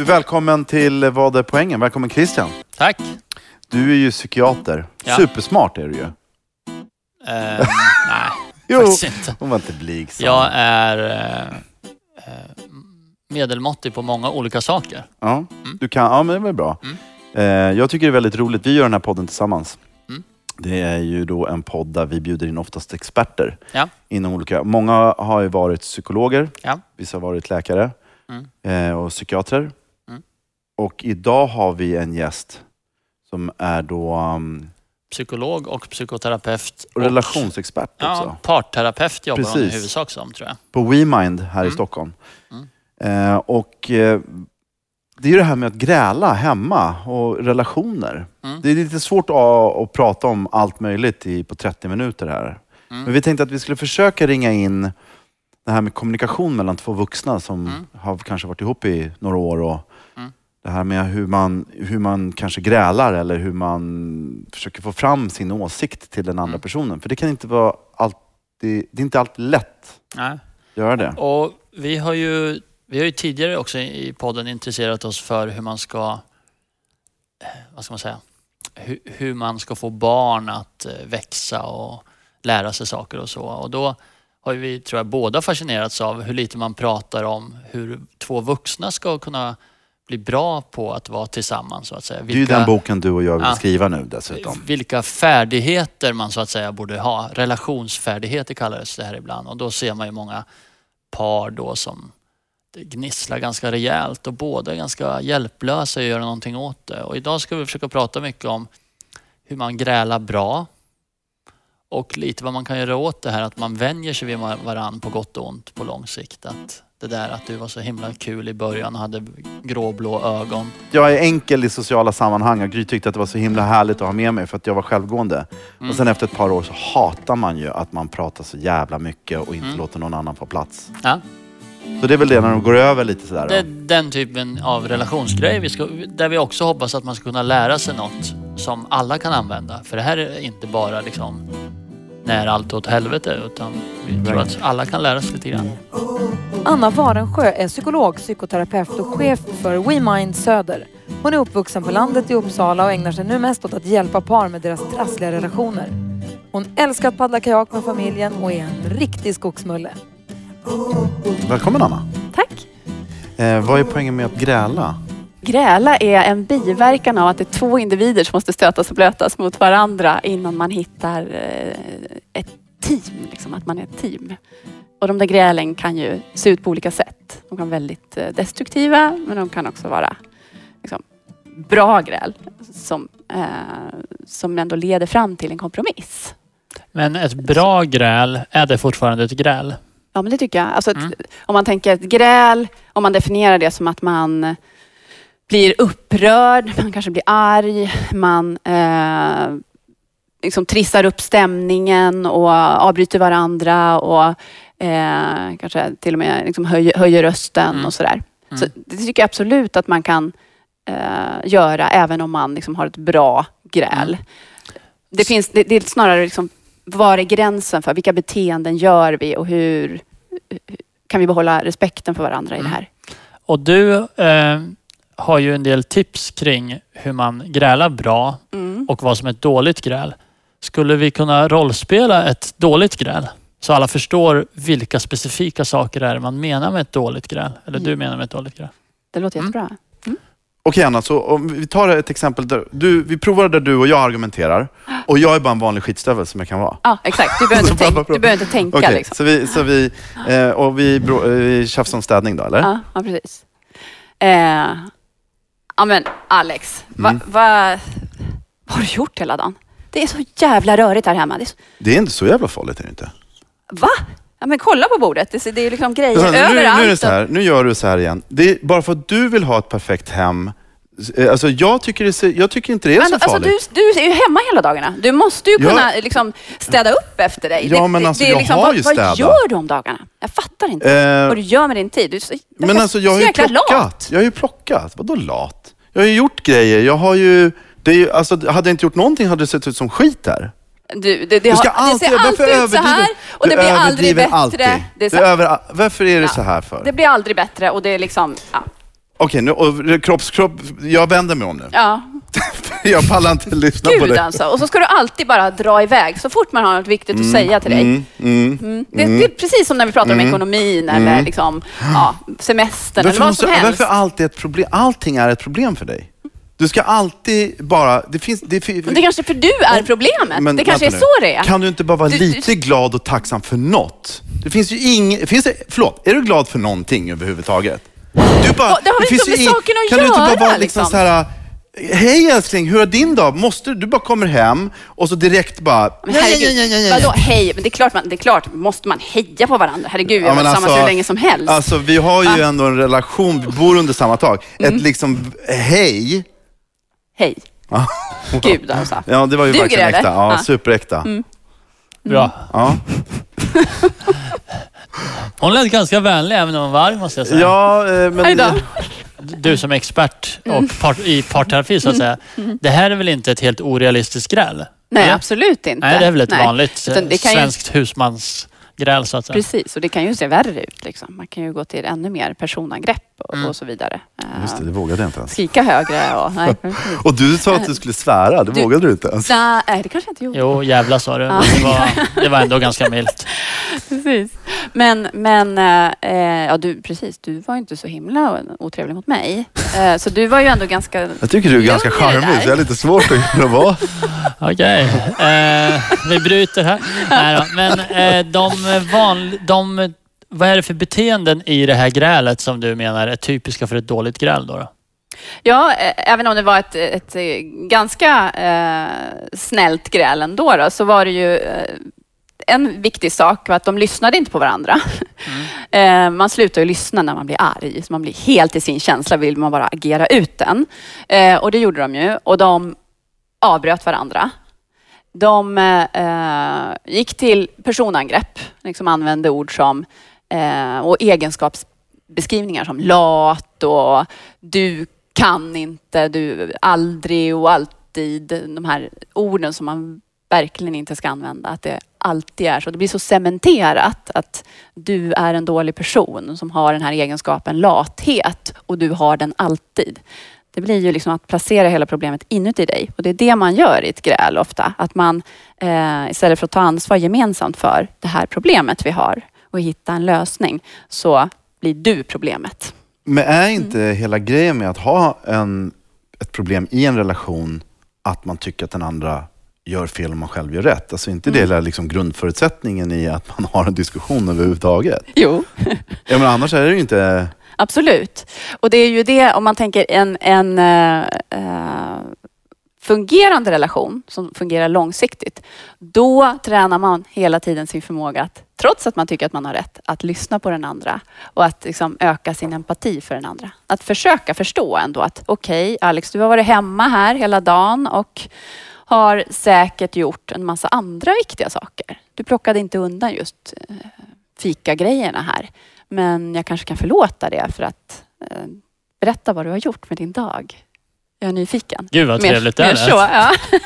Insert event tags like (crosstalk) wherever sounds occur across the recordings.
Du, välkommen till Vad är poängen? Välkommen Christian. Tack. Du är ju psykiater. Ja. Supersmart är du ju. Ehm, nej, (laughs) Jo, faktiskt inte. hon var inte blygsam. Jag är eh, medelmåttig på många olika saker. Ja, du kan, ja men det var bra. Mm. Eh, jag tycker det är väldigt roligt. Vi gör den här podden tillsammans. Mm. Det är ju då en podd där vi bjuder in oftast experter. Ja. Inom olika, många har ju varit psykologer, Ja. vissa har varit läkare Mm. och psykiatrer. Och idag har vi en gäst som är då um, Psykolog och psykoterapeut. och relationsexpert Ja, också. parterapeut jobbar hon i Precis. huvudsak som tror jag. På WeMind här i Mm. Stockholm. Mm. Eh, och eh, det är ju det här med att gräla hemma och relationer. Mm. Det är lite svårt att, att prata om allt möjligt i, på 30 minuter här. Mm. Men vi tänkte att vi skulle försöka ringa in det här med kommunikation mellan två vuxna som Mm. har kanske varit ihop i några år. Och. Det här med hur man, hur man kanske grälar eller hur man försöker få fram sin åsikt till den andra Mm. personen. För det kan inte vara alltid, det är inte alltid lätt Nej. att göra det. Och vi har ju vi har ju tidigare också i podden intresserat oss för hur man ska, vad ska man säga, hur, hur man ska få barn att eh, växa och lära sig saker och så. Och då har vi, tror jag, båda fascinerats av hur lite man pratar om hur två vuxna ska kunna bli bra på att vara tillsammans så att säga. Det är den boken du och jag vill Ja. skriva nu dessutom. vilka färdigheter man så att säga borde ha. Relationsfärdigheter kallades det här ibland och då ser man ju många par då som det gnisslar ganska rejält och båda är ganska hjälplösa att göra någonting åt det. Och idag ska vi försöka prata mycket om hur man grälar bra och lite vad man kan göra åt det här att man vänjer sig vid varann på gott och ont på lång sikt. Att det där att du var så himla kul i början och hade gråblå ögon. Jag är enkel i sociala sammanhang och Gry tyckte att det var så himla härligt att ha med mig för att jag var självgående. Mm. Och sen efter ett par år så hatar man ju att man pratar så jävla mycket och inte Mm. låter någon annan få plats. Ja. Så det är väl det när de går över lite sådär. Det är den typen av relationsgrej vi ska, där vi också hoppas att man ska kunna lära sig något som alla kan använda. För det här är inte bara liksom när allt är åt helvete utan vi tror att alla kan lära sig lite grann. Anna Warensjö är psykolog, psykoterapeut och chef för WeMind Söder. Hon är uppvuxen på landet i Uppsala och ägnar sig nu mest åt att hjälpa par med deras trassliga relationer. Hon älskar att paddla kajak med familjen och är en riktig skogsmulle. Välkommen Anna. Tack. Eh, vad är poängen med att gräla? Gräla är en biverkan av att det är två individer som måste stötas och blötas mot varandra innan man hittar eh, ett team. Liksom, att man är ett team. Och de där grälen kan ju se ut på olika sätt. De kan vara väldigt eh, destruktiva men de kan också vara liksom, bra gräl som, eh, som ändå leder fram till en kompromiss. Men ett bra gräl, är det fortfarande ett gräl? Ja men det tycker jag. Alltså, ett- Mm. Om man tänker ett gräl, om man definierar det som att man blir upprörd, man kanske blir arg, man eh, liksom trissar upp stämningen och avbryter varandra och eh, kanske till och med liksom höjer, höjer rösten Mm. och sådär. Mm. Så det tycker jag absolut att man kan eh, göra även om man liksom har ett bra gräl. Mm. Det, finns, det, det är snarare liksom, var är gränsen för vilka beteenden gör vi och hur kan vi behålla respekten för varandra i det Mm. här? Och du eh, har ju en del tips kring hur man grälar bra Mm. och vad som är ett dåligt gräl. Skulle vi kunna rollspela ett dåligt gräl? Så alla förstår vilka specifika saker det är man menar med ett dåligt gräl. Eller du Mm. menar med ett dåligt gräl. Det låter Mm. jättebra. Okej Anna, så om vi tar ett exempel där du, vi provar där du och jag argumenterar och jag är bara en vanlig skitstövel som jag kan vara. Ja, exakt. Du behöver (laughs) inte, bra. du behöver inte tänka. Okej, Liksom. så vi, så vi, eh, och vi, bro, eh, vi tjafsar om städning då eller? Ja, ja, precis. Eh, ja, men Alex, va, Mm. va, vad har du gjort hela dagen? Det är så jävla rörigt här hemma. Det är så, Det är inte så jävla farligt är det inte. va? Ja, men kolla på bordet. Det, är- det är liksom grejer Nu, nu, överallt. nu är det så här, nu gör du så här igen. Det är bara för att du vill ha ett perfekt hem. Eh, Alltså jag tycker, det, jag tycker inte det är Men, så alltså, farligt. du, du är ju hemma hela dagarna. Du måste ju kunna liksom, städa upp efter dig. Ja, men alltså, är jag har vad, ju Vad städat. gör du om dagarna? Jag fattar inte. Eh, vad du gör med din tid. Du är så, men alltså jag har ju plockat. lat. Jag har ju plockat. Vadå lat? Jag har ju gjort grejer. Jag har ju... Det är, ju- alltså, hade jag inte gjort någonting hade det sett ut som skit här. Du, det, det, har, det alltid, ser alltid ut så här och det blir aldrig bättre. alltid. Det är Du så, varför är det Ja. så här för? det blir aldrig bättre och det är liksom... Ja. Okej, nu, och kroppskropp, jag vänder mig om nu. Ja, (laughs) Jag pallar inte lyssna på gud det. alltså. Och så ska du alltid bara dra iväg så fort man har något viktigt att säga till dig. Mm, mm. Mm. Det, det är precis som när vi pratar om ekonomin eller liksom, ja, semestern Varför, eller vad måste, som helst. varför alltid ett problem? Allting är ett problem för dig. Du ska alltid bara... Det finns... Det, Men det är kanske för du är problemet. Men det kanske är så nu. det är. Kan du inte bara vara Du- lite glad och tacksam för något? Det finns ju inget... Finns det, förlåt, är du glad för någonting överhuvudtaget? Du bara, Ja, det har väl inte finns med saken att Kan du inte bara göra, vara liksom, liksom? så här... Hej älskling, hur är din dag? Måste du, du bara kommer hem och så direkt bara... Men herregud, vadå hej? Men det är klart, man, det är klart, måste man heja på varandra? Herregud, vi har Ja, varit tillsammans hur länge som helst. Alltså vi har ju Va? ändå en relation, vi bor under samma tak. Mm. Ett liksom hej. Hej. Ja. Gud alltså. Ja, det var ju Duger verkligen det, äkta. Ja, Ja. superäkta. Bra. Ja. (laughs) (laughs) Hon lät ganska vänlig även om hon var arg måste jag säga. ja, eh, men... Hej då. Du som är expert och part, i parterapi så Mm. att säga. Det här är väl inte ett helt orealistiskt gräl? Nej, Eller? absolut inte. Nej, det är väl ett Nej. vanligt Utan det kan ju- svenskt husmansgräl så att säga. Precis, och det kan ju se värre ut. Liksom. Man kan ju gå till ännu mer personangrepp och, Mm. och så vidare. Eh, Just det, det vågade jag inte ens. Skrika högre och... (laughs) Nej. Och du sa att du skulle svära, det Du- vågade du inte ens. Nej, det kanske jag inte gjorde. Jo, jävla sa du. Det, var, det var ändå ganska milt. (laughs) Precis. Men, men eh, ja, du, precis, du var ju inte så himla otrevlig mot mig. Eh, så du var ju ändå ganska... Jag tycker du är ganska charmig, så jag har lite svårt att göra vad. (laughs) Okej, eh, vi bryter här. Nej då. Men eh, de van, de, vad är det för beteenden i det här grälet som du menar är typiska för ett dåligt gräl då? då? Ja, även om det var ett, ett eh, ganska eh, snällt gräl ändå, då, så var det ju eh, en viktig sak var att de lyssnade inte på varandra. (laughs) Eh, man slutar ju lyssna när man blir arg. Så man blir helt i sin känsla, vill man bara agera ut den. Eh, och det gjorde de ju. Och de avbröt varandra. De eh, gick till personangrepp, liksom använde ord som Eh, och egenskapsbeskrivningar som lat och du kan inte, du aldrig och alltid. De här orden som man verkligen inte ska använda. Att det alltid är så. Det blir så cementerat att du är en dålig person som har den här egenskapen lathet och du har den alltid. Det blir ju liksom att placera hela problemet inuti dig och det är det man gör i ett gräl ofta. Att man eh, istället för att ta ansvar gemensamt för det här problemet vi har och hitta en lösning så blir du problemet. Men är inte hela grejen med att ha en, ett problem i en relation att man tycker att den andra gör fel och man själv gör rätt? Alltså inte det är liksom grundförutsättningen i att man har en diskussion överhuvudtaget? Jo. Ja, men annars är det ju inte... Absolut. Och det är ju det, om man tänker en, en eh, eh, fungerande relation som fungerar långsiktigt, då tränar man hela tiden sin förmåga att, trots att man tycker att man har rätt, att lyssna på den andra och att liksom öka sin empati för den andra. Att försöka förstå ändå att okej, Alex, du har varit hemma här hela dagen och har säkert gjort en massa andra viktiga saker. Du plockade inte undan just eh, fikagrejerna här. Men jag kanske kan förlåta det för att eh, berätta vad du har gjort med din dag. Jag är nyfiken. Gud vad trevligt det mer är. så, ja. (laughs)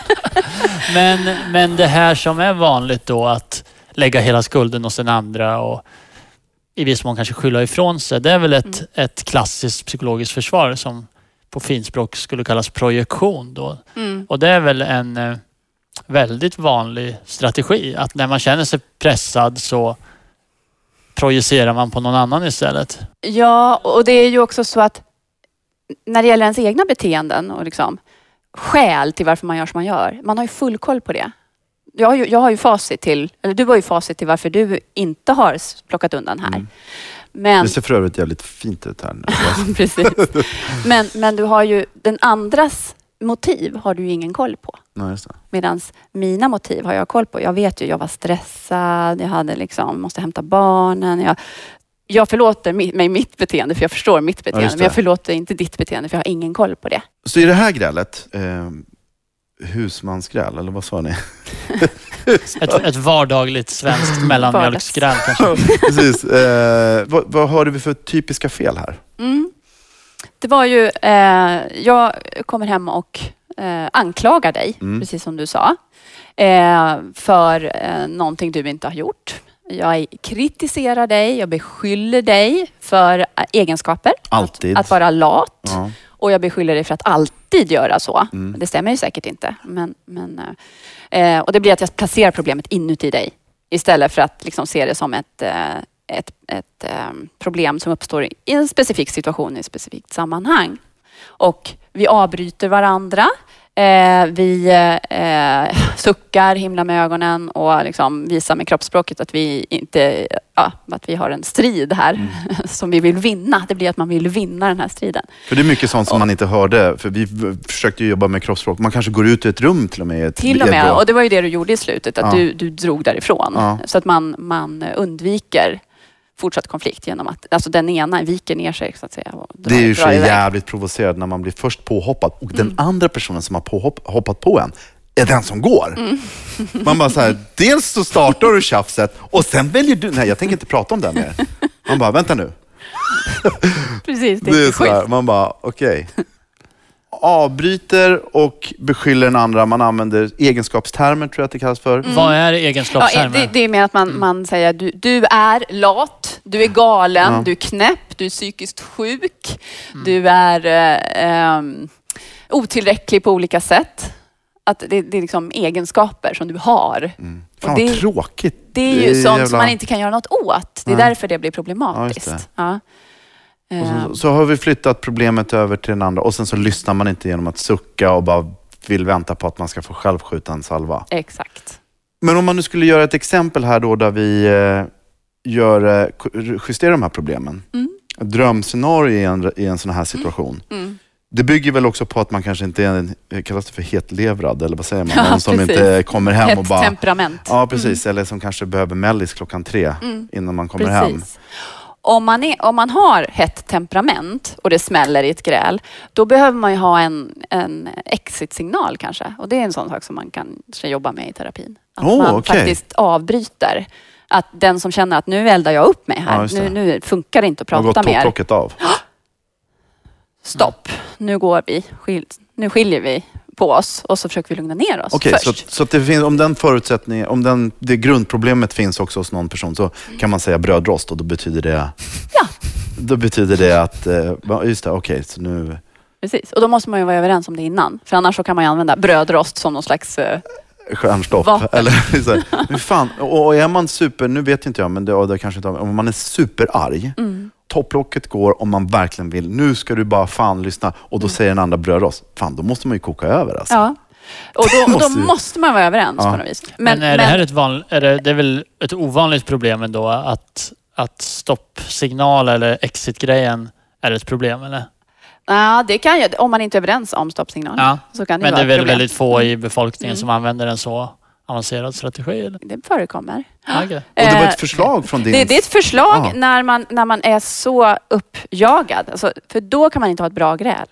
(laughs) Men, men det här som är vanligt då att lägga hela skulden hos den andra och i viss mån kanske skylla ifrån sig. Det är väl ett, Mm. ett klassiskt psykologiskt försvar som på finspråk skulle kallas projektion. Då. Mm. Och det är väl en eh, väldigt vanlig strategi. Att när man känner sig pressad så projicerar man på någon annan istället. ja, och det är ju också så att när det gäller ens egna beteenden och liksom skäl till varför man gör som man gör. Man har ju full koll på det. Jag har ju, jag har ju facit till, eller du har ju facit till varför du inte har plockat undan här. Mm. Men, Det ser för övrigt jävligt fint ut här nu. (laughs) precis. Men, men du har ju den andras motiv har du ju ingen koll på. Det. Medan mina motiv har jag koll på. Jag vet ju, jag var stressad, jag hade liksom, måste hämta barnen. Jag, jag förlåter mi- mig mitt beteende för jag förstår mitt beteende. det. men jag förlåter inte ditt beteende för jag har ingen koll på det. Så i det här grälet, eh, husmansgräl, eller vad sa ni? (laughs) Ett, ett vardagligt svenskt mellanmjölksgräl kanske. Precis. Eh, vad, vad har vi för typiska fel här? Mm. Det var ju, eh, jag kommer hem och eh, anklagar dig, Mm. precis som du sa, eh, för eh, någonting du inte har gjort. Jag kritiserar dig, jag beskyller dig för egenskaper. Alltid. Att vara lat. Ja. Och jag beskyller dig för att alltid göra så. Mm. Det stämmer ju säkert inte. Men, men, eh, och det blir att jag placerar problemet inuti dig. Istället för att liksom se det som ett, eh, ett, ett eh, problem som uppstår i en specifik situation, i ett specifikt sammanhang. Och vi avbryter varandra. Eh, vi eh, suckar, himlar med ögonen och liksom visar med kroppsspråket att vi inte, ja, att vi har en strid här Mm. (laughs) som vi vill vinna. Det blir att man vill vinna den här striden. För det är mycket sånt som man inte hörde. För vi försökte jobba med kroppsspråk. Man kanske går ut i ett rum till och med. ett- Till och med, och det var ju det du gjorde i slutet, att Ja. du, du drog därifrån. Ja. Så att man, man undviker fortsatt konflikt genom att alltså den ena viker ner sig så att säga. Det är ju så jävligt provocerande när man blir först påhoppad och Mm. den andra personen som har påhopp, hoppat på en är den som går. Mm. (laughs) Man bara så här, dels så startar du tjafset och sen väljer du, nej jag tänker inte prata om det mer. Man bara, vänta nu. Precis, det Det är är inte så här, man bara, okej. Avbryter och beskyller den andra. Man använder egenskapstermer tror jag att det kallas för. Vad är Ja, egenskapstermer? det, det är mer att man, man säger du, du är lat, du är galen, Ja. du är knäpp, du är psykiskt sjuk, du är eh, ehm, otillräcklig på olika sätt. Att det, det är liksom egenskaper som du har. Mm. Fan det- vad tråkigt. Det är ju sånt jävla- som man inte kan göra något åt. Det är Nej. därför det blir problematiskt. Ja, just Ja, Och Ehm, så, så har vi flyttat problemet över till den andra och sen så lyssnar man inte genom att sucka och bara vill vänta på att man ska få självskjuta en salva. Exakt. Men om man nu skulle göra ett exempel här då där vi eh, gör, eh, justerar de här problemen. Mm. Ett drömscenario i en, i en sån här situation. Mm. Det bygger väl också på att man kanske inte är en, eh, kallas det för hetlevrad eller vad säger man? (laughs) Ja, Någon som precis. inte kommer hem och Ett bara... temperament. Ja, precis. Eller som kanske behöver mellis klockan tre Mm. innan man kommer hem. Om man, är, om man har hett temperament och det smäller i ett gräl, då behöver man ju ha en, en exit-signal kanske. Och det är en sån sak som man kanske jobba med i terapin. Att Oh, man okej. faktiskt avbryter. Att den som känner att nu eldar jag upp mig Ja, här, det. nu, nu funkar det inte att prata mer. topplocket av. (gasps) Stopp, nu går vi, nu skiljer vi på oss och så försöker vi lugna ner oss Okej, så, först. att- så att det finns, om den förutsättningen, om den, det grundproblemet finns också hos någon person så kan man säga brödrost och då betyder det, Ja. då betyder det att, eh, just det, okej, så nu, Precis, och då måste man ju vara överens om det innan. För annars så kan man ju använda brödrost som någon slags... eh, stjärnstopp. Vapen. Eller (laughs) så här, fan, och, och är man super, nu vet inte jag, men det, och det kanske inte, om man är superarg, mm. Topplocket går om man verkligen vill, nu ska du bara fan lyssna och då säger den andra brödrost, fan då måste man ju koka över alltså. Ja. Och då, (laughs) och då Måste man vara överens Ja. på något vis. Men, är det här ett van, är det, det är väl ett ovanligt problem ändå att, att stoppsignal eller exit-grejen är ett problem eller? Ja, det kan ju, om man inte är överens om stoppsignal. Ja. Så kan det Men vara det är väl väldigt få i befolkningen Mm. som använder en så avancerad strategi? Eller? Det förekommer. Okej. Och det var Eh, ett förslag från din... Det, det är ett förslag när, man, när man är så uppjagad. Alltså, för då kan man inte ha ett bra gräl.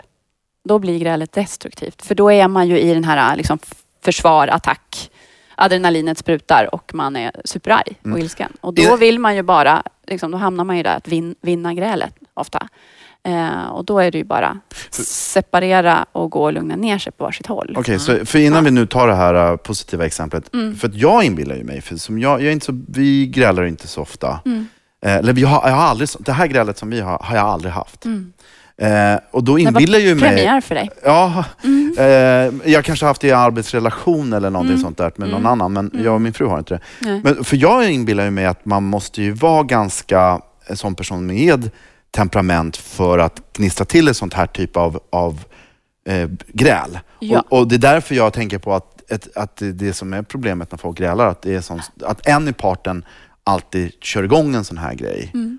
Då blir grälet destruktivt. För då är man ju i den här liksom, försvar, attack. Adrenalinet sprutar och man är superarg och Mm. ilsken. Och då vill man ju bara, liksom, då hamnar man ju där att vin, vinna grälet ofta. Eh, och då är det ju bara separera och gå och lugna ner sig på varsitt håll. Okej, så för innan vi nu tar det här uh, positiva exemplet. Mm. För att jag inbillar ju mig, för som jag, jag är inte så, vi grälar inte så ofta. Mm. Eh, eller vi har, jag har aldrig, det här grälet som vi har, har jag aldrig haft. Mm. Eh, och då Det var inbillar ju mig... Premiär för dig. Ja, Mm. eh, jag kanske har haft det i arbetsrelation eller någonting Mm. sånt där med någon Mm. annan, men Mm. jag och min fru har inte det. Nej. Men, för jag inbillar ju mig att man måste ju vara ganska en sån person med temperament för att gnistra till ett sånt här typ av, av eh, gräl. Ja. Och, och det är därför jag tänker på att, ett, att det, som är problemet när folk grälar, att, det är sån, att en i parten alltid kör igång en sån här grej. Mm.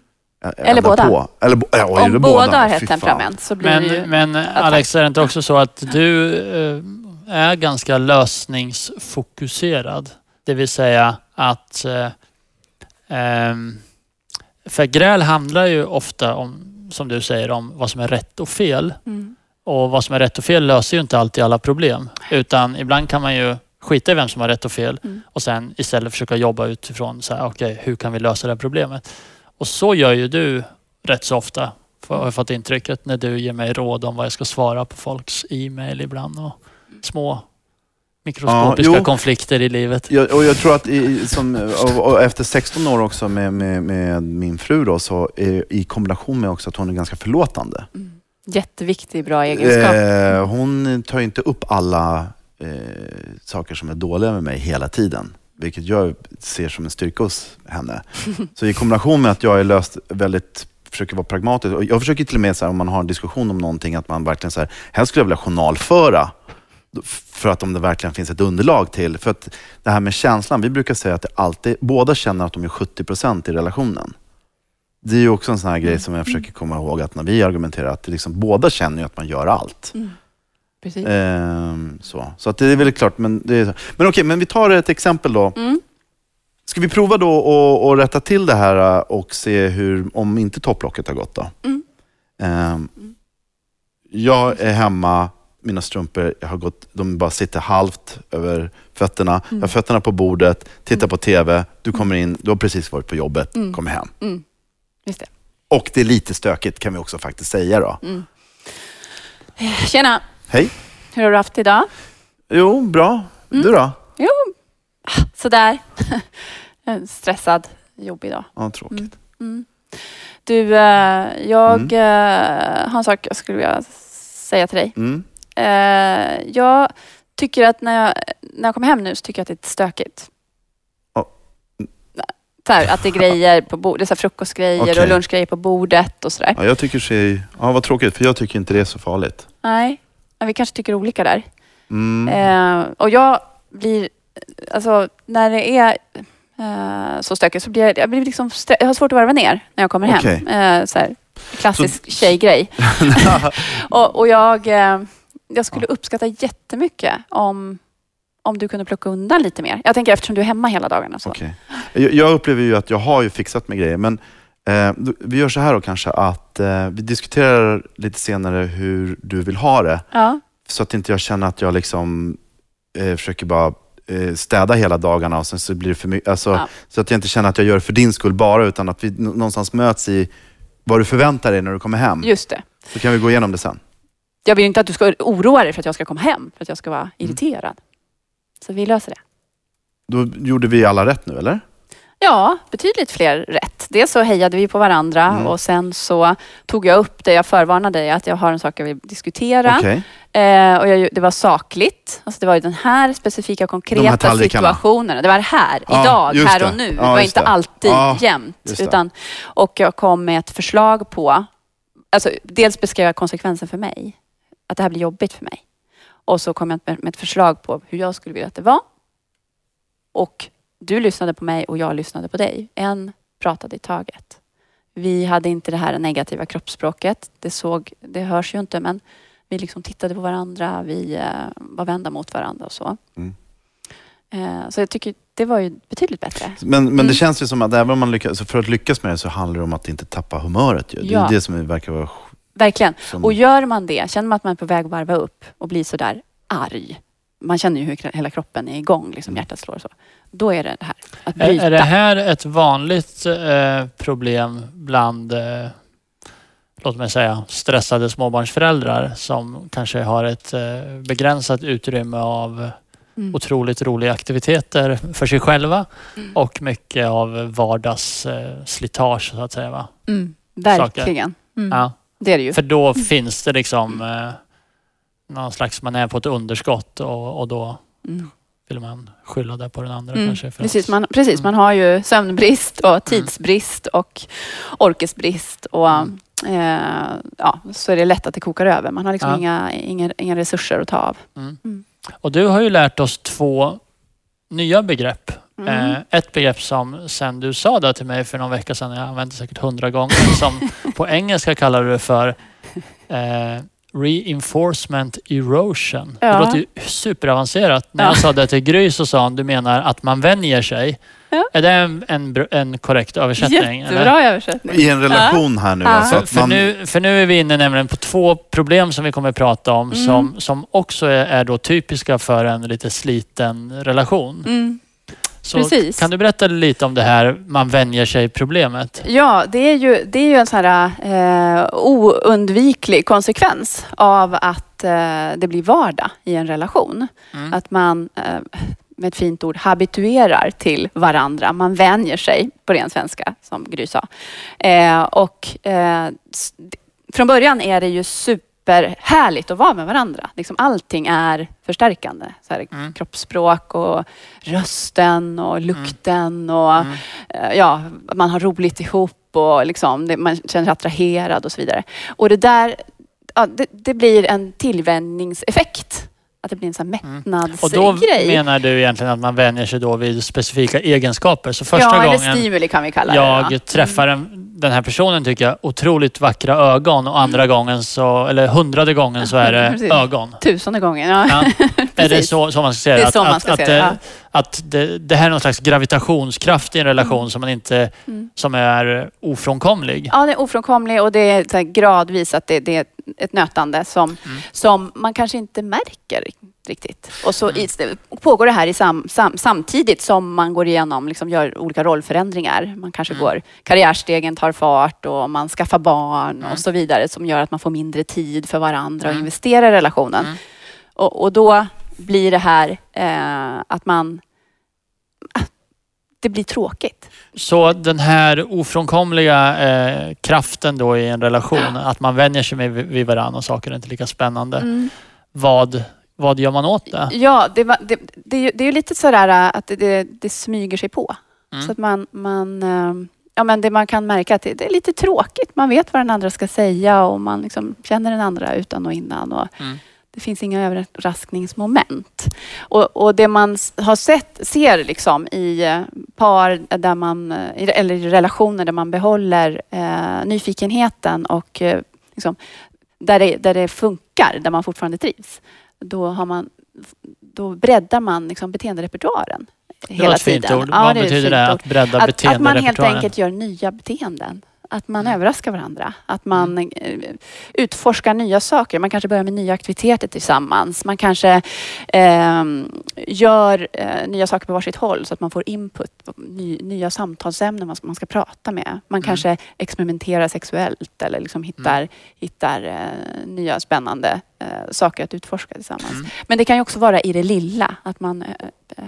Eller båda. På. Eller, ja, Om eller båda har hett temperament så blir det ju... Men, men Alex, är det inte också så att du eh, är ganska lösningsfokuserad? Det vill säga att... Eh, ehm, för gräl handlar ju ofta om, som du säger, om vad som är rätt och fel. Mm. Och vad som är rätt och fel löser ju inte alltid alla problem. Utan ibland kan man ju skita i vem som har rätt och fel Mm. och sen istället försöka jobba utifrån så här, okej, hur kan vi lösa det här problemet? Och så gör ju du rätt så ofta, för har jag fått intrycket, när du ger mig råd om vad jag ska svara på folks e-mail ibland och små mikroskopiska Ja, konflikter i livet. Jag, och jag tror att i, som, och, och efter 16 år också med, med, med min fru då, så är, i kombination med också att hon är ganska förlåtande. Jätteviktig, bra egenskap. Eh, hon tar inte upp alla eh, saker som är dåliga med mig hela tiden. Vilket jag ser som en styrka hos henne. (laughs) Så i kombination med att jag är löst väldigt försöker vara pragmatisk. Och jag försöker till och med, så här, om man har en diskussion om någonting, att man verkligen så här, helst skulle jag vilja journalföra. För att om det verkligen finns ett underlag till. För att det här med känslan, vi brukar säga att det alltid, båda känner att de är 70% i relationen. Det är ju också en sån här grej som jag försöker komma ihåg att när vi argumenterar, att liksom, båda känner ju att man gör allt. Precis. Ehm, så så att det är väldigt klart. Men, det är, men okej, men vi tar ett exempel då. Mm. Ska vi prova då att att rätta till det här äh, och se hur, om inte topplocket har gått då? Mm. Ehm, jag är hemma, mina strumpor jag har gått, de bara sitter halvt över fötterna. Mm. Jag har fötterna på bordet, tittar på TV, du kommer in, du har precis varit på jobbet, kommer hem. Mm. Det. Och det är lite stökigt kan vi också faktiskt säga då. Mm. Tjena! Hej! Hur har du haft idag? Jo, bra. Mm. Du då? Jo, sådär. (laughs) Stressad, jobbig dag. Ja, tråkigt. Mm. Du, eh, jag Mm. eh, har en sak jag skulle vilja säga till dig. Eh, jag tycker att när jag, när jag kommer hem nu så tycker jag att det är lite stökigt. Ja. Så här, att det är grejer på bordet, så frukostgrejer Okej. och lunchgrejer på bordet och sådär. Ja, jag tycker sig, ja, vad tråkigt, för jag tycker inte det är så farligt. Nej, men vi kanske tycker olika där. Mm. Eh, och jag blir, alltså när det är eh, så stökigt så blir jag, jag, blir liksom, jag har svårt att varva ner när jag kommer hem. Okej. Eh, så här, klassisk tjejgrej. (laughs) (laughs) och, och jag, eh, jag skulle uppskatta jättemycket om, om du kunde plocka undan lite mer. Jag tänker eftersom du är hemma hela dagarna. Så. Okej. Jag, jag upplever ju att jag har ju fixat med grejer, men eh, vi gör så här då kanske att eh, vi diskuterar lite senare hur du vill ha det. Ja, Så att inte jag känner att jag liksom eh, försöker bara eh, städa hela dagarna och sen så blir det för mycket. Alltså, Ja. Så att jag inte känner att jag gör det för din skull bara, utan att vi någonstans möts i vad du förväntar dig när du kommer hem. just det. Så kan vi gå igenom det sen. Jag vill inte att du ska oroa dig för att jag ska komma hem, för att jag ska Mm. vara irriterad. Så vi löser det. Då gjorde vi alla rätt nu, eller? Ja, betydligt fler rätt. Dels så hejade vi på varandra Mm. och sen så tog jag upp det. Jag förvarnade dig att jag har en sak jag vill diskutera. Okej. Eh, och jag, det var sakligt. Alltså det var ju den här specifika De konkreta tallrikarna. situationen. Det var här, Ja, idag, här och nu. Ja, det var inte det. alltid Ja, jämt. Utan, och jag kom med ett förslag på, alltså dels beskrev jag konsekvensen för mig. Att det här blir jobbigt för mig. Och så kom jag med, ett förslag på hur jag skulle vilja att det var. Och du lyssnade på mig och jag lyssnade på dig. En pratade i taget. Vi hade inte det här negativa kroppsspråket. Det, såg, det hörs ju inte men vi liksom tittade på varandra. Vi eh, var vända mot varandra och så. Mm. Eh, så jag tycker det var ju betydligt bättre. Men, men det Mm. känns ju som att även om man lyckas, så för att lyckas med det så handlar det om att inte tappa humöret. Ju. Det är Ja. det som är- verkar vara... Verkligen. Som, Och gör man det, känner man att man är på väg att varva upp och blir sådär arg. Man känner ju hur hela kroppen är igång, liksom Mm. hjärtat slår och så. Då är det det här, att Är, bryta. är det här ett vanligt eh, problem bland, eh, låt mig säga, stressade småbarnsföräldrar som kanske har ett eh, begränsat utrymme av Mm. otroligt roliga aktiviteter för sig själva Mm. och mycket av vardagsslitage eh, slitage, så att säga. Va? Mm. Verkligen. Mm. Ja. Det är det ju. För då finns det liksom eh, någon slags, man är på ett underskott och, och då Mm. vill man skylla det på den andra Mm. kanske. För Precis, att, man, precis, Mm. man har ju sömnbrist och tidsbrist och orkesbrist och Mm. eh, ja, så är det lätt att det kokar över. Man har liksom Ja. inga, inga, inga resurser att ta av. mm. Mm. Och du har ju lärt oss två nya begrepp. Mm. Eh, ett begrepp som sen du sa det till mig för någon vecka sedan, jag använde säkert hundra gånger, som (laughs) på engelska kallar du det för eh, reinforcement erosion. Ja. Det låter ju superavancerat. När Ja. jag sa det till Gry så sa hon, du menar att man vänjer sig. Ja. Är det en, en, en korrekt översättning? eller? Jättebra översättning. I en relation här nu. Ja. Alltså För, att för, man, nu, för nu är vi inne nämligen på två problem som vi kommer att prata om Mm. som, som också är, är då typiska för en lite sliten relation. Mm. Så Precis. kan du berätta lite om det här man vänjer sig-problemet? Ja, det är ju, det är ju en sån här eh, oundviklig konsekvens av att eh, det blir vardag i en relation. Mm. Att man eh, med ett fint ord habituerar till varandra. Man vänjer sig på ren svenska, som Gry sa. Eh, och eh, från början är det ju superhärligt att vara med varandra. Liksom allting är förstärkande. Så här, Mm. Kroppsspråk och rösten och lukten och Mm. eh, ja, man har roligt ihop och liksom, det, man känner sig attraherad och så vidare. Och det där, ja, det, det blir en tillvänjningseffekt. Att det blir en sån Mm. Och mättnadsgrej. då menar du egentligen att man vänjer sig då vid specifika egenskaper. Så första ja, eller gången stimuli kan vi kalla det. jag då. träffar en, den här personen tycker jag otroligt vackra ögon och andra gången så, eller hundrade gången så är (laughs) det Precis. ögon. Tusende gången, ja. Ja. (laughs) är det så, så man ska säga Det är Att, så man att, ska att, se det, det- ja. Att det, det här är någon slags gravitationskraft i en relation som man inte, Mm. som är ofrånkomlig. Ja, det är ofrånkomlig och det är gradvis att det, det är ett nötande som, Mm. som man kanske inte märker riktigt. Och så i, pågår det här i sam, sam, samtidigt som man går igenom, liksom gör olika rollförändringar. Man kanske Mm. går, karriärstegen tar fart och man skaffar barn Mm. och så vidare som gör att man får mindre tid för varandra och Mm. investerar i relationen. Mm. Och, och då blir det här eh, att man... Det blir tråkigt. Så den här ofrånkomliga eh, kraften då i en relation, att man vänjer sig med vid varandra och saker är inte lika spännande. Mm. Vad, vad gör man åt det? Ja, det, var- det, det, det är ju lite sådär äh, att det, det, smyger sig på. Mm. Så att man, man, äh, ja, men det man kan märka att det, det är lite tråkigt. Man vet vad den andra ska säga och man liksom känner den andra utan och innan. Och Mm. Det finns inga överraskningsmoment. Och, och det man har sett, ser liksom i eh, par där man, eh, eller i relationer där man behåller eh, nyfikenheten och eh, liksom, där, det, där det funkar, där man fortfarande trivs. Då, har man, då breddar man liksom beteenderepertoaren Det var hela ett fint ord. Ja, Vad betyder det? Att bredda Att, att man helt enkelt gör nya beteenden. Att man Mm. överraskar varandra. Att man eh, utforskar nya saker. Man kanske börjar med nya aktiviteter tillsammans. Man kanske ehm, gör eh, nya saker på varsitt håll så att man får input. Ny, nya samtalsämnen man ska, man ska prata med. Man Mm. kanske experimenterar sexuellt eller liksom hittar, hittar eh, nya spännande eh, saker att utforska tillsammans. Mm. Men det kan ju också vara i det lilla. Att man eh, eh,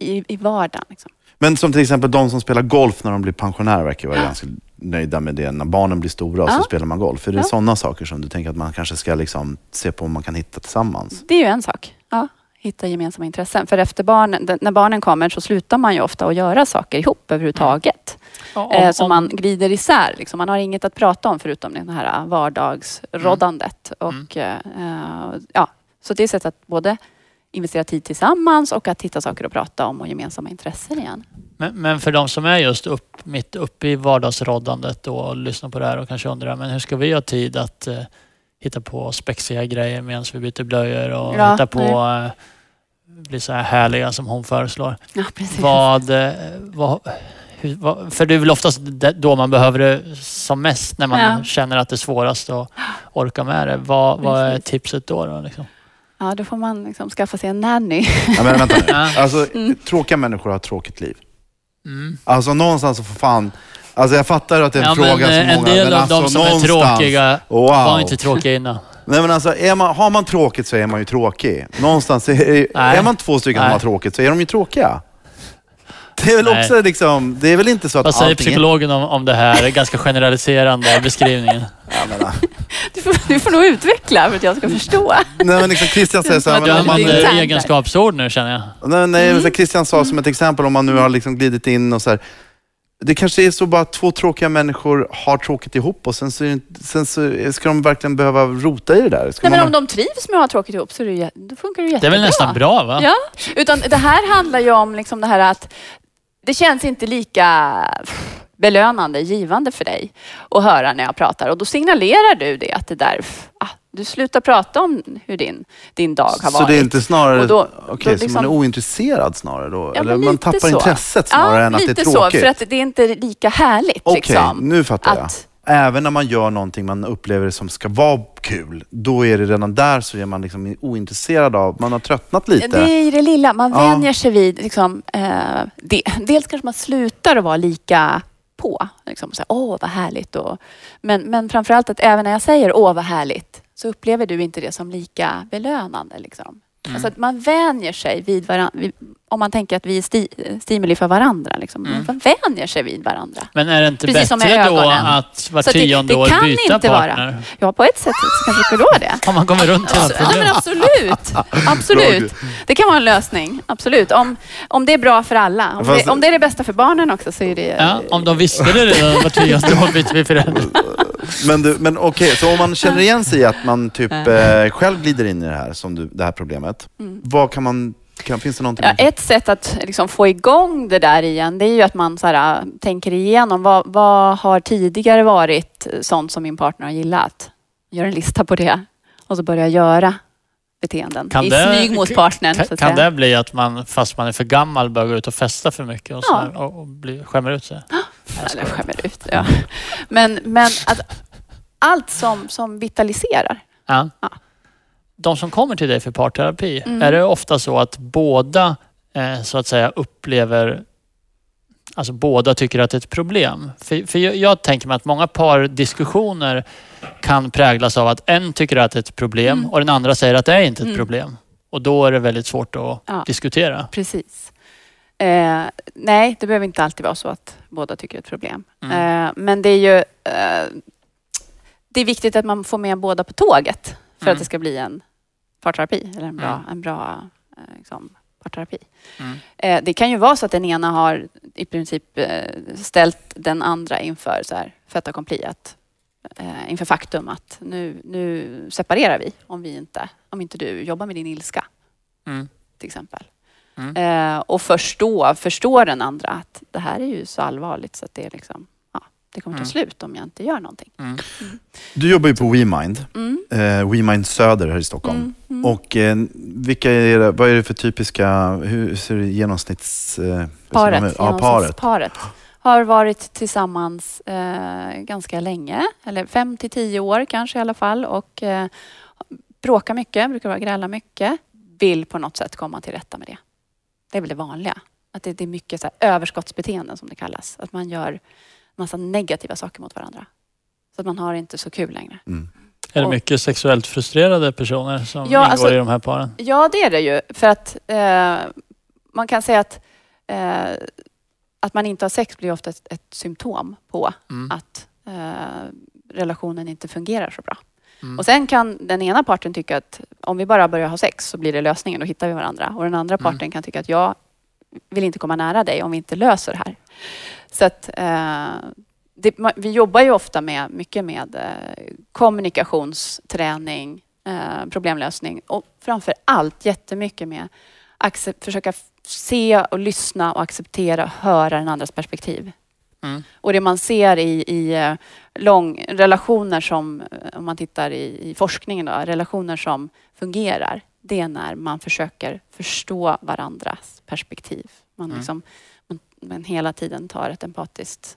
i, i vardagen. Liksom. Men som till exempel de som spelar golf när de blir pensionärer verkar vara ganska nöjda med det. När barnen blir stora och så Ja. spelar man golf. Är det Ja. sådana saker som du tänker att man kanske ska liksom se på om man kan hitta tillsammans? Det är ju en sak. Ja, hitta gemensamma intressen. För efter barnen, när barnen kommer så slutar man ju ofta att göra saker ihop överhuvudtaget. Ja, om- eh, så om- man glider isär. Liksom. Man har inget att prata om förutom det här vardagsroddandet. Mm. Och, eh, eh, ja, så det är ett sätt att både investera tid tillsammans och att hitta saker att prata om och gemensamma intressen igen. Men, men för de som är just upp, mitt uppe i vardagsroddandet då och lyssnar på det här och kanske undrar, men hur ska vi ha tid att eh, hitta på spexiga grejer medan vi byter blöjor och Ja, hitta på eh, bli så här härliga som hon föreslår. Ja, precis. Vad, eh, vad, hur, vad, för det är väl oftast då man behöver det som mest, när man Ja. känner att det är svårast att orka med det. Vad, vad är tipset då? då liksom? Ja, då får man liksom skaffa sig en nanny. Ja, men vänta nu. (laughs) Alltså, Mm. tråkiga människor har ett tråkigt liv. Mm. Alltså någonstans så får fan... Alltså jag fattar att det är en Ja, fråga men, som eh, många... en del men av de alltså som är någonstans- tråkiga Wow. var inte tråkiga innan. Nej men alltså, är man, har man tråkigt så är man ju tråkig. Någonstans, är, Nej. är man två stycken som Nej. har tråkigt så är de ju tråkiga. Det är väl Nej. också liksom, det är väl inte så att Vad säger allting är- psykologen om, om det här ganska generaliserande beskrivningen? (laughs) Men. Du får, du får nog utveckla för att jag ska förstå. nej men liksom Christian säger så här, men Du om man, det är använder internt där. egenskapsord nu känner jag. nej, nej, Mm. så Christian sa som ett exempel om man nu har liksom glidit in och så här. Det kanske är så bara att två tråkiga människor har tråkigt ihop och sen så, är det inte- sen så ska de verkligen behöva rota i det där. Ska Nej, men man, om de trivs med att ha tråkigt ihop så är det, ju- då funkar det Det jättebra. är väl nästan bra va? Ja, utan det här handlar ju om liksom det här att det känns inte lika belönande, givande för dig att höra när jag pratar. Och då signalerar du det att det där, ah, du slutar prata om hur din, din dag har så varit. det är inte snarare, då- okej, då så liksom- man är ointresserad snarare då? Ja, Eller man lite tappar så. intresset snarare ja, än att det är lite tråkigt? så, för att det är inte lika härligt Okej, liksom, nu fattar jag. att Även när man gör någonting man upplever som ska vara kul, då är det redan där så är man liksom ointresserad av, man har tröttnat lite. Det är det lilla. Man Ja. vänjer sig vid, liksom, eh, det, dels kanske man slutar att vara lika på. Liksom, så här, åh, vad härligt. Och, men, men framförallt att även när jag säger åh, vad härligt, så upplever du inte det som lika belönande. Liksom. Alltså att man vänjer sig vid varandra. Om man tänker att vi är sti, stimuli för varandra. Liksom. Mm. Man vänjer sig vid varandra. Men är det inte Precis bättre då att var tionde år kan byta inte vara. partner? Ja, på ett sätt så kanske det skulle vara det. Om man kommer runt hela Ja, men absolut. absolut. Det kan vara en lösning. Absolut. Om, om det är bra för alla. Om Fast- det, om det är det bästa för barnen också så är det... Ja, om de visste det redan var tionde år byter vi förälder. Men, du, men okej, så om man känner igen sig i att man typ eh, själv glider in i det här, som du, det här problemet. Vad kan man, kan, finns det någonting? Mm. Ja, ett sätt att liksom få igång det där igen, det är ju att man så här, äh, tänker igenom vad, vad har tidigare varit sånt som min partner har gillat? Gör en lista på det och så börja göra beteenden Kan i det- smyg mot partnern. Kan, kan det bli att man, fast man är för gammal, börjar gå ut och festa för mycket och, så Ja. här, och, och bli, skämmer ut sig? (gasps) Eller skämmer ut. Ja. Men, men att allt som, som vitaliserar. Ja. Ja. De som kommer till dig för parterapi, Mm. är det ofta så att båda eh, så att säga upplever Alltså båda tycker att det är ett problem. För, för jag, jag tänker mig att många pardiskussioner kan präglas av att en tycker att det är ett problem Mm. och den andra säger att det är inte ett Mm. problem. Och då är det väldigt svårt att Ja. diskutera. Precis. Eh, nej, det behöver inte alltid vara så att båda tycker det är ett problem. Mm. Eh, men det är ju eh, det är viktigt att man får med båda på tåget för Mm. att det ska bli en parterapi eller en bra, Mm. en bra eh, liksom, parterapi. Mm. Eh, det kan ju vara så att den ena har i princip eh, ställt den andra inför så här, fait accompli, att eh, inför faktum att nu, nu separerar vi om, vi inte, om inte du jobbar med din ilska Mm. till exempel. Mm. Och först då förstår den andra att det här är ju så allvarligt så att det är liksom, det kommer ta Mm. slut om jag inte gör någonting. Mm. Du jobbar ju på WeMind, Mm. eh, WeMind Söder här i Stockholm. Mm. Mm. Och eh, vilka är det, vad är det för typiska, hur ser det genomsnitts... Eh, paret? Ja, paret. paret har varit tillsammans eh, ganska länge, eller fem till tio år kanske i alla fall och eh, bråkar mycket, brukar vara gräla mycket, vill på något sätt komma till rätta med det. Det är väl det vanliga. Att det, det är mycket så här, överskottsbeteenden som det kallas. Att man gör massa negativa saker mot varandra. Så att man har inte så kul längre. Mm. Är det Och- mycket sexuellt frustrerade personer som Ja, ingår alltså- i de här paren? Ja, det är det ju. För att eh, man kan säga att, eh, att man inte har sex blir ofta ett, ett symptom på Mm. att eh, relationen inte fungerar så bra. Mm. Och sen kan den ena parten tycka att om vi bara börjar ha sex så blir det lösningen, då hittar vi varandra. Och den andra Mm. parten kan tycka att jag vill inte komma nära dig om vi inte löser det här. Så att eh, det, vi jobbar ju ofta med mycket med eh, kommunikationsträning, eh, problemlösning och framför allt jättemycket med accep- försöka se och lyssna och acceptera och höra den andras perspektiv. Mm. Och det man ser i, i eh, lång, relationer som, eh, om man tittar i, i forskningen, då, relationer som fungerar, det är när man försöker förstå varandras perspektiv. Man, Mm. liksom, man, man hela tiden tar ett empatiskt,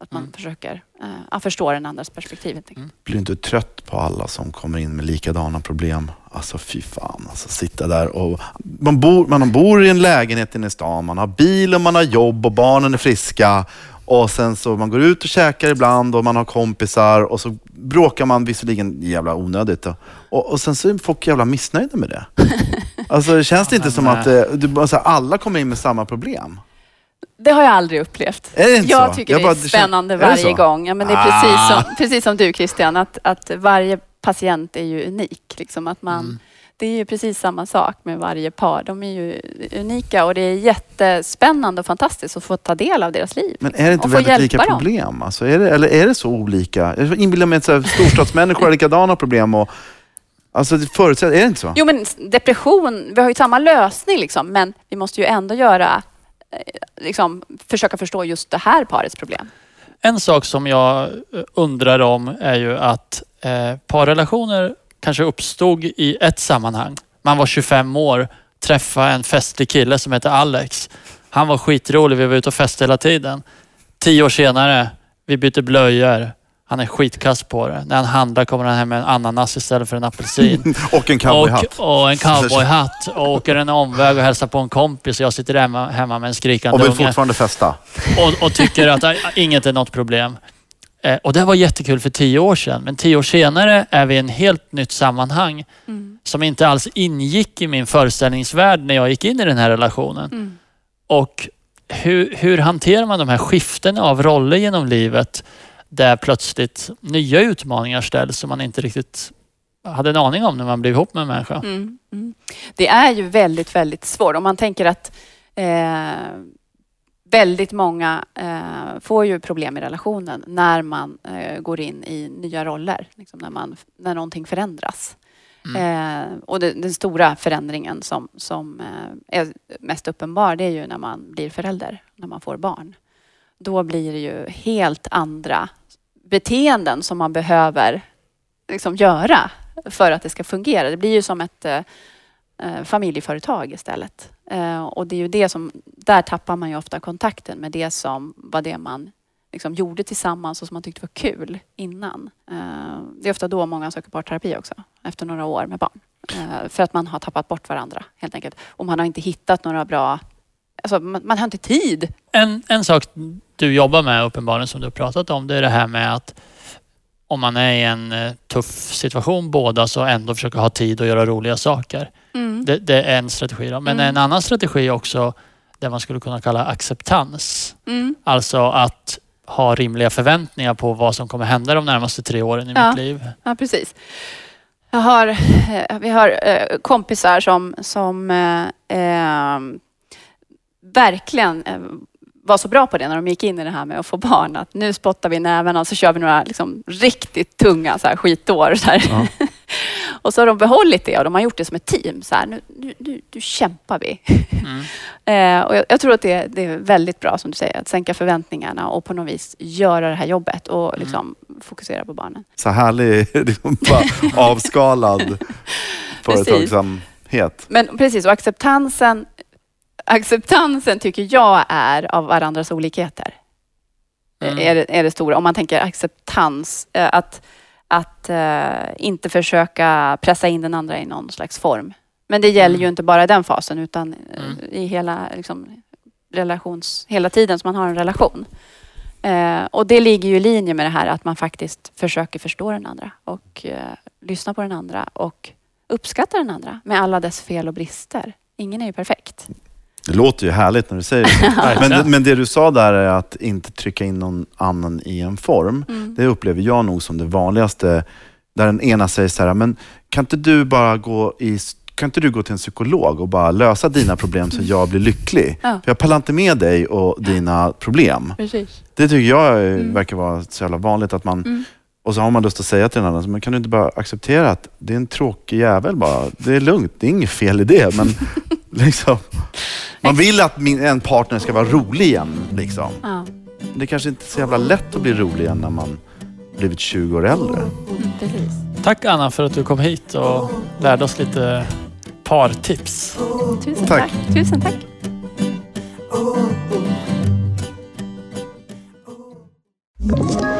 att man Mm. försöker eh, förstå den andras perspektiv. enkelt. Blir du inte trött på alla som kommer in med likadana problem? Alltså fy fan, alltså sitta där och... Man bor, man bor i en lägenhet inne i stan, man har bil och man har jobb och barnen är friska. Och sen så man går ut och käkar ibland och man har kompisar och så bråkar man visserligen jävla onödigt. då. Och, och sen så är folk jävla missnöjda med det. (laughs) Alltså känns det inte som att eh, du, bara så här, alla kommer in med samma problem? Det har jag aldrig upplevt. Är det inte Jag så? tycker Jag det bara- är spännande är det varje så? gång. Ja, men det är Ah. precis som, precis som du Christian, att, att varje patient är ju unik. Liksom att man, Mm. Det är ju precis samma sak med varje par. De är ju unika och det är jättespännande och fantastiskt att få ta del av deras liv. Men är det inte Och få väldigt lika hjälpa dem. problem? Alltså är det, eller är det så olika? Jag inbillar mig att storstadsmänniskor har likadana problem. Och, alltså det förutsätter, är det inte så? Jo men depression, vi har ju samma lösning liksom, men vi måste ju ändå göra, eh, liksom, försöka förstå just det här parets problem. En sak som jag eh, undrar om är ju att eh, parrelationer kanske uppstod i ett sammanhang. Man var 25 år, träffade en festlig kille som heter Alex. Han var skitrolig, vi var ute och festade hela tiden. Tio år senare, vi bytte blöjor. Han är skitkast på det. När han handlar kommer han hem med en ananas istället för en apelsin. (laughs) Och en cowboyhatt. och, och en cowboyhatt. Och åker en omväg och hälsar på en kompis och jag sitter hemma, hemma med en skrikande Och vill unge. fortfarande festa. Och, och tycker att inget är något problem. Eh, och det var jättekul för tio år sedan. Men tio år senare är vi i en helt nytt sammanhang Mm. som inte alls ingick i min föreställningsvärld när jag gick in i den här relationen. Mm. Och hur, hur hanterar man de här skiftena av roller genom livet där plötsligt nya utmaningar ställs som man inte riktigt hade en aning om när man blev ihop med en människa. Mm, mm. Det är ju väldigt, väldigt svårt. Om man tänker att eh, väldigt många eh, får ju problem i relationen när man eh, går in i nya roller. Liksom när, man, när någonting förändras. Eh, och det, den stora förändringen som, som eh, är mest uppenbar det är ju när man blir förälder, när man får barn. Då blir det ju helt andra beteenden som man behöver liksom, göra för att det ska fungera. Det blir ju som ett eh, familjeföretag istället. Eh, och det är ju det som, där tappar man ju ofta kontakten med det som var det man liksom gjorde tillsammans och som man tyckte var kul innan. Eh, det är ofta då många söker parterapi också, efter några år med barn. Eh, för att man har tappat bort varandra helt enkelt. Och man har inte hittat några bra, alltså man, man har inte tid. En, en sak du jobbar med uppenbarligen som du har pratat om det är det här med att om man är i en eh, tuff situation båda så ändå försöka ha tid att göra roliga saker. Det, det är en strategi. Då. Men Mm. en annan strategi är också det man skulle kunna kalla acceptans. Mm. Alltså att ha rimliga förväntningar på vad som kommer hända de närmaste tre åren i Ja. mitt liv. Ja, precis. Jag har, eh, vi har eh, kompisar som, som eh, eh, verkligen var så bra på det när de gick in i det här med att få barn. Att nu spottar vi näven och så kör vi några liksom, riktigt tunga så här, skitår. Så här. Ja. (laughs) och så har de behållit det och de har gjort det som ett team. Så här, nu, nu, nu, nu kämpar vi. Mm. (laughs) Eh, och jag, jag tror att det, det är väldigt bra som du säger, att sänka förväntningarna och på något vis göra det här jobbet och liksom, fokusera på barnen. Så härlig, (laughs) liksom bara (laughs) avskalad företagsamhet. Men precis, och acceptansen, acceptansen tycker jag är av varandras olikheter. Mm. Är, det, är det stora. Om man tänker acceptans, eh, att, att eh, inte försöka pressa in den andra i någon slags form. Men det gäller ju Mm. inte bara i den fasen utan eh, Mm. i hela liksom, relations, hela tiden som man har en relation. Eh, och det ligger ju i linje med det här att man faktiskt försöker förstå den andra och eh, lyssna på den andra och uppskatta den andra med alla dess fel och brister. Ingen är ju perfekt. Det låter ju härligt när du säger det. (laughs) Men, men det du sa där är att inte trycka in någon annan i en form. Mm. Det upplever jag nog som det vanligaste. Där den ena säger så här, men kan inte du bara gå i kan inte du gå till en psykolog och bara lösa dina problem så jag blir lycklig? (laughs) Ja. För jag pallar inte med dig och dina problem. Precis. Det tycker jag Mm. verkar vara så jävla vanligt att man Mm. Och så har man lust att säga till den andra, men kan du inte bara acceptera att det är en tråkig jävel bara. Det är lugnt, det är inget fel i det. Men (laughs) liksom, man vill att min, en partner ska vara rolig igen. Liksom. Ja, Det är kanske inte är så jävla lätt att bli rolig igen när man blivit 20 år äldre. mm, precis. Tack Anna för att du kom hit och lärde oss lite partips. Tusen Tack. tack. Tusen tack. Ett